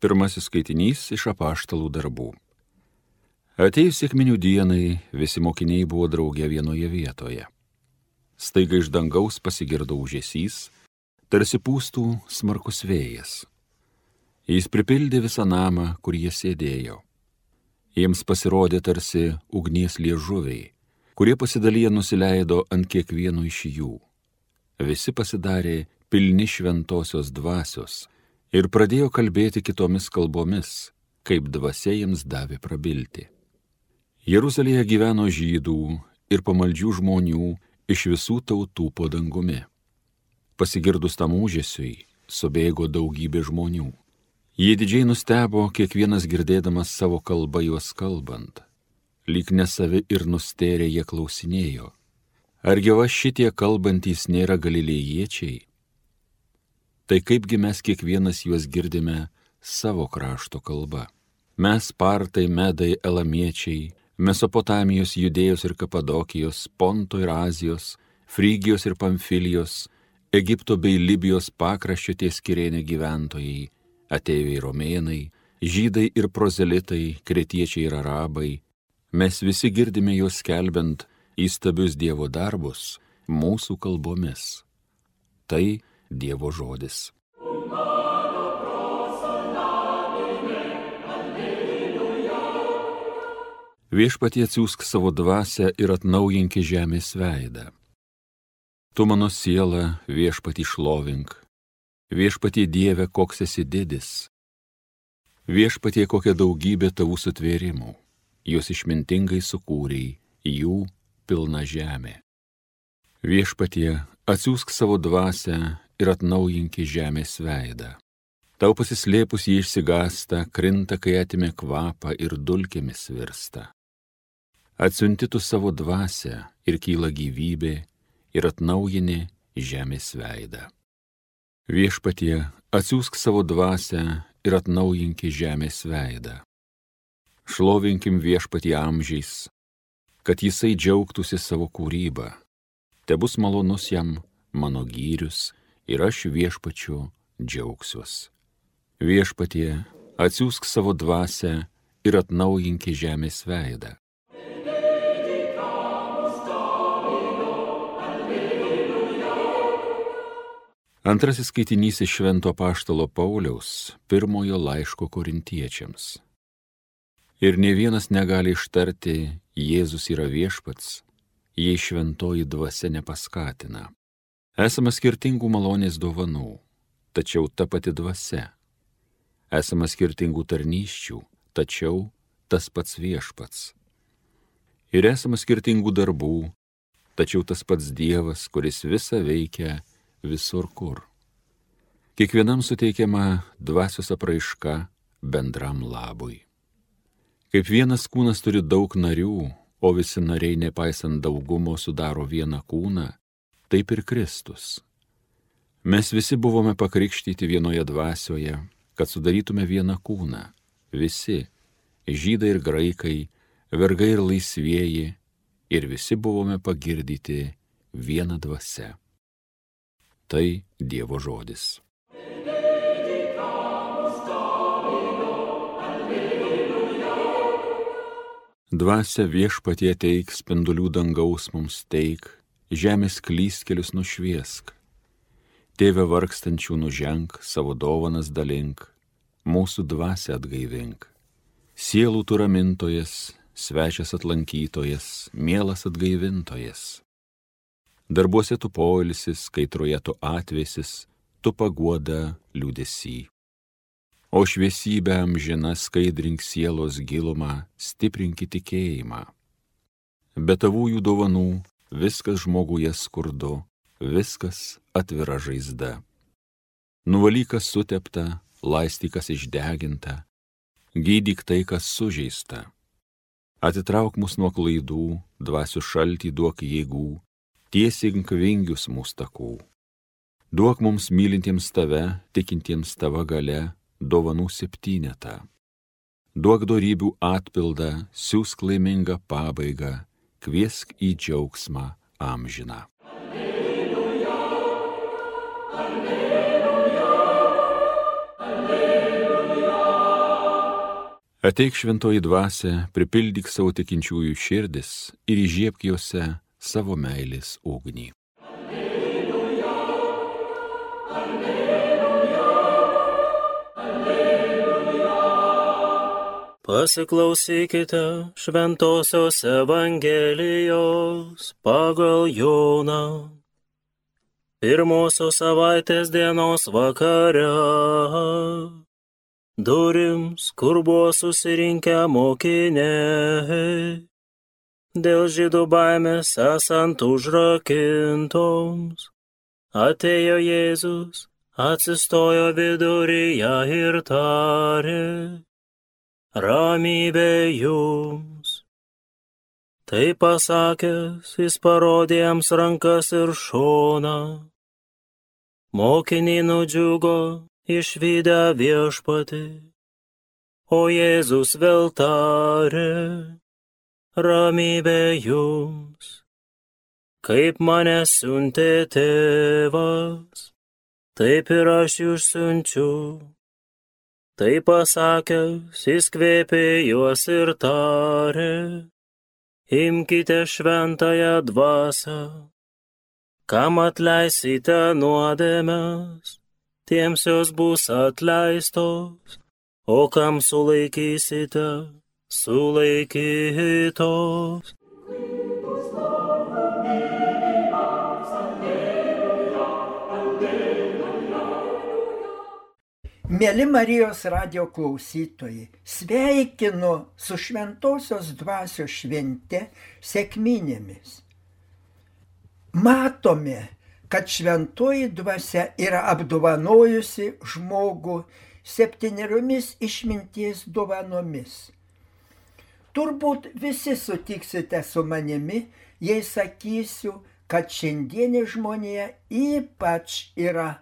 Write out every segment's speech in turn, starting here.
Pirmasis skaitinys iš apaštalų darbų. Atėjus sėkminių dienai, visi mokiniai buvo draugė vienoje vietoje. Staiga iš dangaus pasigirdo užėsys, tarsi pūstų smarkus vėjas. Jis pripildė visą namą, kur jie sėdėjo. Jiems pasirodė tarsi ugnies liežuviai, kurie pasidalyje nusileido ant kiekvieno iš jų. Visi pasidarė pilni šventosios dvasios ir pradėjo kalbėti kitomis kalbomis, kaip dvasia jiems davė prabilti. Jeruzalėje gyveno žydų ir pamaldžių žmonių iš visų tautų po dangumi. Pasigirdus tam užėsiui, subėgo daugybė žmonių. Jie didžiai nustebo, kiekvienas girdėdamas savo kalbą juos kalbant. Lyg nesavi ir nusterė jie klausinėjo. Argi va šitie kalbantys nėra galilėjiečiai? Tai kaipgi mes kiekvienas juos girdime savo krašto kalba. Mes partai, medai, elamiečiai, Mesopotamijos, Judėjos ir Kapadokijos, Ponto ir Azijos, Frygijos ir Pamfilijos, Egipto bei Libijos pakraščio ties kirėnė gyventojai, ateiviai romėnai, žydai ir prozelitai, kretiečiai ir arabai, mes visi girdime juos skelbiant įstabius Dievo darbus mūsų kalbomis. Tai Dievo žodis. Viešpatie atsiųsk savo dvasę ir atnaujinki žemės veidą. Tu mano siela viešpatį šlovink, viešpatie Dieve, koks esi didis, viešpatie kokia daugybė tavų sutvėrimų, juos išmintingai sukūrei, jų pilna žemė. Viešpatie atsiųsk savo dvasę ir atnaujinki žemės veidą. Tau pasislėpus jį išsigasta, krinta, kai atimė kvapą ir dulkėmis virsta. Atsiuntitų savo dvasę ir kyla gyvybė ir atnaujini žemės veidą. Viešpatie, atsiųsk savo dvasę ir atnaujinki žemės veidą. Šlovinkim viešpatį amžiais, kad jisai džiaugtųsi savo kūrybą. Te bus malonus jam mano gyrius ir aš viešpačiu džiaugsiuos. Viešpatie, atsiųsk savo dvasę ir atnaujinki žemės veidą. Antrasis skaitinys iš Švento Paštalo Pauliaus pirmojo laiško korintiečiams. Ir ne vienas negali ištarti, Jėzus yra viešpats, jei šventoji dvasia nepaskatina. Esama skirtingų malonės dovanų, tačiau ta pati dvasia. Esama skirtingų tarnyščių, tačiau tas pats viešpats. Ir esama skirtingų darbų, tačiau tas pats Dievas, kuris visą veikia visur kur. Kiekvienam suteikiama dvasios apraiška bendram labui. Kaip vienas kūnas turi daug narių, o visi nariai nepaisant daugumo sudaro vieną kūną, taip ir Kristus. Mes visi buvome pakrikštyti vienoje dvasioje, kad sudarytume vieną kūną. Visi - žydai ir graikai, vergai ir laisvieji, ir visi buvome pagirdyti vieną dvasę. Tai Dievo žodis. Dvasia viešpatie teik spindulių dangaus mums teik, žemės klystkelius nušviesk. Tėve vargstančių nuženk, savo dovanas dalink, mūsų dvasę atgaivink. Sielų tu ramintojas, svečias atlankytojas, mielas atgaivintojas. Darbuose tu poilsis, kaitroje tu atvėsis, tu paguoda liūdėsi. O šviesybę amžina skaidrink sielos gilumą, stiprink tikėjimą. Be tavųjų dovanų viskas žmoguje skurdu, viskas atvira žaizda. Nuvalykas sutepta, laistykas išdeginta, gydyk tai, kas sužeista. Atitrauk mus nuo klaidų, dvasių šaltį duok jėgų, tiesink vingius mūsų takų. Duok mums mylintiems tave, tikintiems tava gale, dovanų septynetą. Duok darybių atpildą, siūsk laimingą pabaigą, kviesk į džiaugsmą amžiną. Ateik šventoji dvasia, pripildyk savo tikinčiųjų širdis ir įžiebk juose savo meilės ugnį. Pasiklausykite šventosios Evangelijos pagal Joną. Pirmosios savaitės dienos vakare durims, kur buvo susirinkę mokiniai. Dėl žydų baimės esant užrakintoms, atėjo Jėzus, atsistojo viduryje ir tarė, ramybė jums. Tai pasakęs, jis parodė jiems rankas ir šoną. Mokiniai nudžiugo išvydę viešpatį. O Jėzus vėl tarė, ramybė jums, kaip mane siuntė tėvas, taip ir aš jūs siunčiu. Tai pasakęs, jis kvėpė juos ir tarė, imkite šventąją dvasę, kam atleisite nuodėmes tiems jos bus atleistos, o kam sulaikysite, sulaikytos. Mėly Marijos radio klausytojai, sveikinu su šventosios dvasios švente sėkminėmis. Matome, kad šventoji dvasia yra apdovanojusi žmogų septyneriomis išminties dovanomis. Turbūt visi sutiksite su manimi, jei sakysiu, kad šiandienė žmonija ypač yra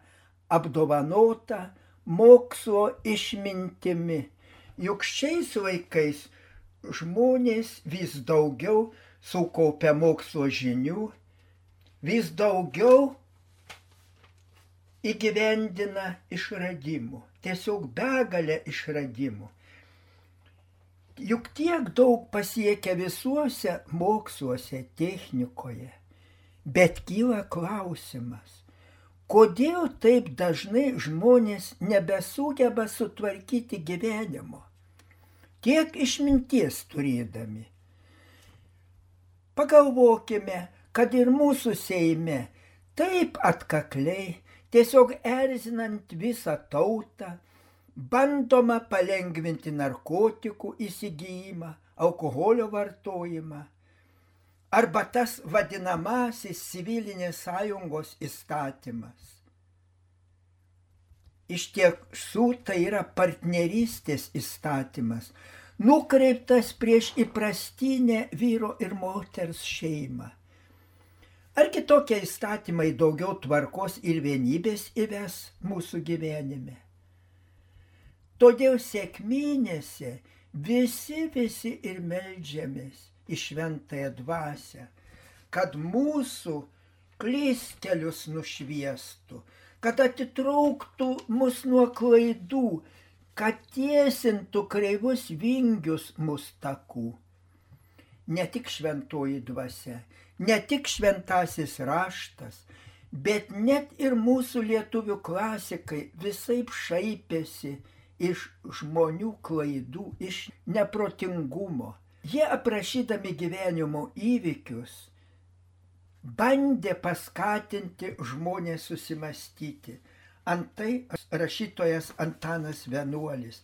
apdovanota mokslo išmintimi. Juk šiais laikais žmonės vis daugiau sukaupia mokslo žinių vis daugiau įgyvendina išradimų, tiesiog begalę išradimų. Juk tiek daug pasiekia visuose moksluose, technikoje, bet kyla klausimas, kodėl taip dažnai žmonės nebesugeba sutvarkyti gyvenimo, tiek išminties turėdami. Pagalvokime, kad ir mūsų Seime taip atkakliai, tiesiog erzinant visą tautą, bandoma palengvinti narkotikų įsigijimą, alkoholio vartojimą, arba tas vadinamasis civilinės sąjungos įstatymas. Iš tiesų tai yra partnerystės įstatymas, nukreiptas prieš įprastinę vyro ir moters šeimą. Ar kitokie įstatymai daugiau tvarkos ir vienybės įves mūsų gyvenime? Todėl sėkminėse visi, visi ir melžiamės į šventąją dvasę, kad mūsų klystelius nušviestų, kad atitrauktų mus nuo klaidų, kad tiesintų kreivus vingius mūsų takų. Ne tik šventoji dvasia, ne tik šventasis raštas, bet net ir mūsų lietuvių klasikai visai šaipėsi iš žmonių klaidų, iš neprotingumo. Jie aprašydami gyvenimo įvykius bandė paskatinti žmonės susimastyti. Antai rašytojas Antanas Vienuolis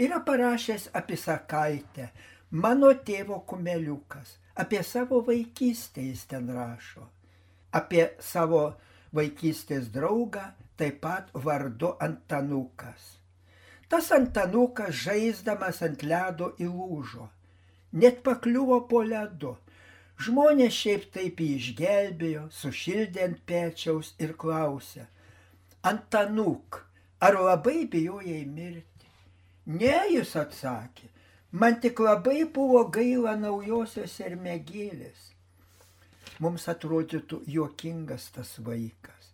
yra parašęs apie Sakaitę, mano tėvo kumeliukas apie savo vaikystę jis ten rašo, apie savo vaikystės draugą, taip pat vardu Antanukas. Tas Antanukas žaisdamas ant ledo įlūžo, net pakliuvo po ledu. Žmonės šiaip taip jį išgelbėjo, sušildė ant pečiaus ir klausė, Antanuk, ar labai bijojai mirti? Ne, jis atsakė, Man tik labai buvo gaila naujosios ermegėlės. Mums atrodytų juokingas tas vaikas.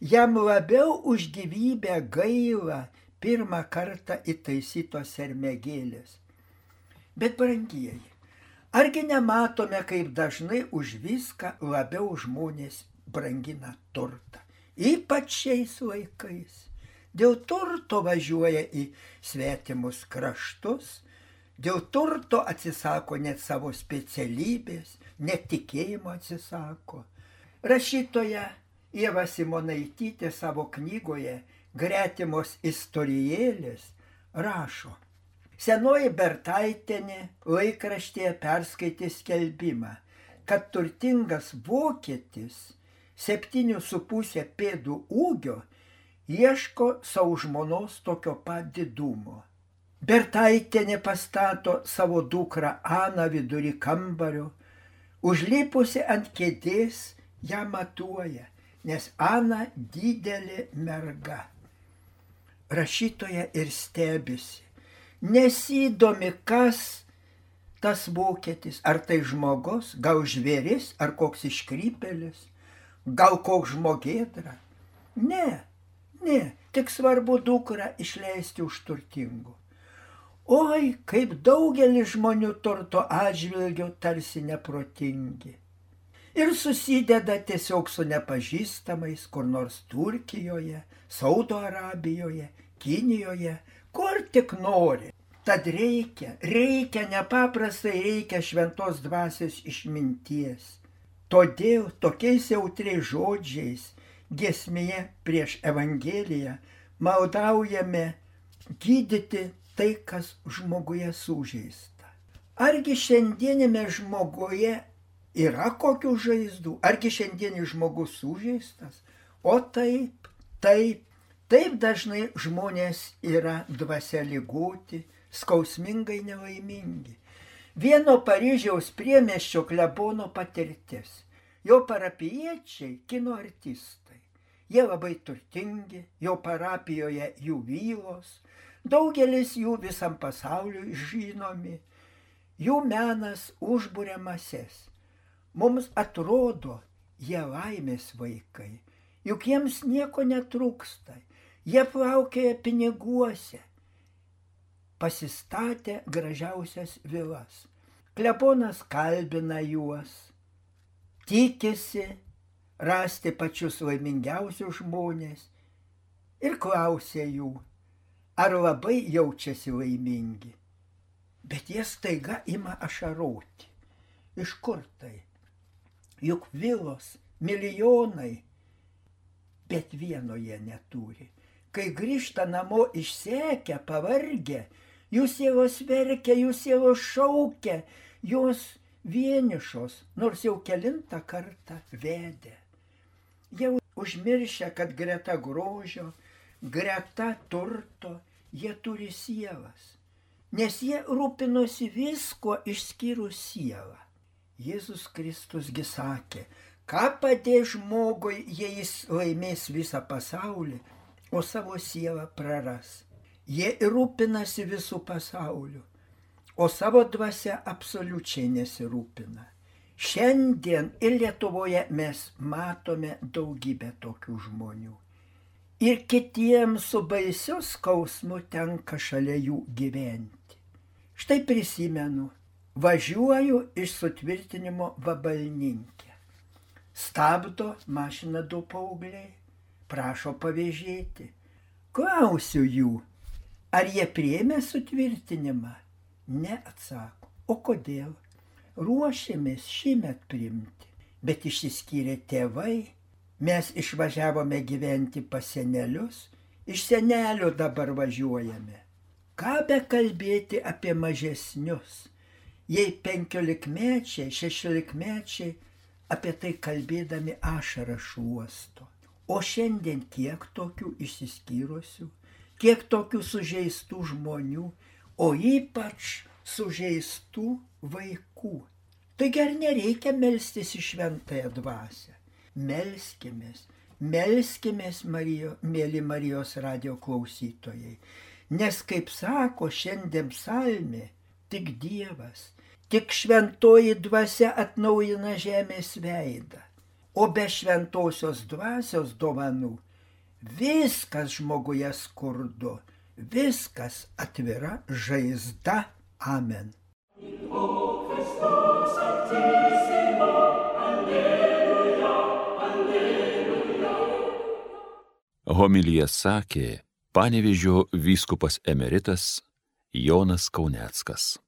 Jam labiau už gyvybę gaila pirmą kartą įtaisytos ermegėlės. Bet brangieji, argi nematome, kaip dažnai už viską labiau žmonės brangina turtą, ypač šiais laikais. Dėl turto važiuoja į svetimus kraštus, dėl turto atsisako net savo specialybės, net tikėjimo atsisako. Rašytoja Ieva Simonaitytė savo knygoje Gretimos istorijėlės rašo. Senoji Bertaitėnė laikraštėje perskaitė skelbimą, kad turtingas vokietis septynių su pusė pėdų ūgio ieško savo žmonos tokio pat didumo. Bertaitėnė pastato savo dukrą Aną vidury kambario, užlipusi ant kėdės ją matuoja, nes Ana didelė merga. Rašytoja ir stebisi, nesidomi, kas tas vokietis, ar tai žmogus, gal žvėris, ar koks iškrypelis, gal koks žmogėdra. Ne, ne, tik svarbu dukrą išleisti už turtingų. Oi, kaip daugelis žmonių turto atžvilgių tarsi neprotingi ir susideda tiesiog su nepažįstamais kur nors Turkijoje, Saudo Arabijoje, Kinijoje, kur tik nori. Tad reikia, reikia nepaprastai reikia šventos dvasios išminties. Todėl tokiais jautriais žodžiais gesmėje prieš Evangeliją maldaujame gydyti tai, kas žmoguje sužeista. Argi šiandienime žmoguje Yra kokių žaizdų? Argi šiandienis žmogus sužeistas? O taip, taip, taip dažnai žmonės yra dvasia lygoti, skausmingai nelaimingi. Vieno Paryžiaus priemeščio klebono patirtis. Jo parapiečiai kino artistai. Jie labai turtingi, jo parapijoje jų vylos, daugelis jų visam pasauliu žinomi. Jų menas užbūrė mases. Mums atrodo, jie laimės vaikai, juk jiems nieko netrūksta, jie plaukėja piniguose, pasistatė gražiausias vilas. Kleponas kalbina juos, tikisi rasti pačius laimingiausius žmonės ir klausia jų, ar labai jaučiasi laimingi. Bet jie staiga ima ašaroti. Iš kur tai? juk vilos, milijonai, bet vieno jie neturi. Kai grįžta namo išsekę, pavargę, jų sielos verkia, jų sielos šaukia, jos vienišos, nors jau kelintą kartą vedė. Jau užmiršę, kad greta grožio, greta turto, jie turi sielas, nes jie rūpinosi visko išskyrus sielą. Jėzus Kristusgi sakė, ką padės žmogui, jei jis laimės visą pasaulį, o savo sielą praras. Jie rūpinasi visų pasauliu, o savo dvasia absoliučiai nesirūpina. Šiandien ir Lietuvoje mes matome daugybę tokių žmonių. Ir kitiems su baisiu skausmu tenka šalia jų gyventi. Štai prisimenu, Važiuoju iš sutvirtinimo vabalninkė. Stabdo mašiną du paaugliai, prašo pavėžėti. Klausiu jų, ar jie priemė sutvirtinimą? Ne atsako. O kodėl? Ruošėmės šįmet priimti, bet išsiskyrė tėvai, mes išvažiavome gyventi pas senelius, iš senelio dabar važiuojame. Ką be kalbėti apie mažesnius? jei penkiolikmečiai, šešiolikmečiai apie tai kalbėdami ašarą šuosto. O šiandien kiek tokių išsiskyrusių, kiek tokių sužeistų žmonių, o ypač sužeistų vaikų. Taigi ar nereikia melstis į šventąją dvasę? Melskimės, melskimės, Marijo, mėly Marijos radio klausytojai. Nes, kaip sako šiandien psalmė, tik Dievas, Tik šventoji dvasia atnaujina žemės veidą. O be šventosios dvasios dovanų Viskas žmoguje skurdu, viskas atvira žaizda. Amen. In hoc Christus altissimo, alleluja, alleluja. Homilija sakė Panevežio vyskupas emeritas Jonas Kauneckas.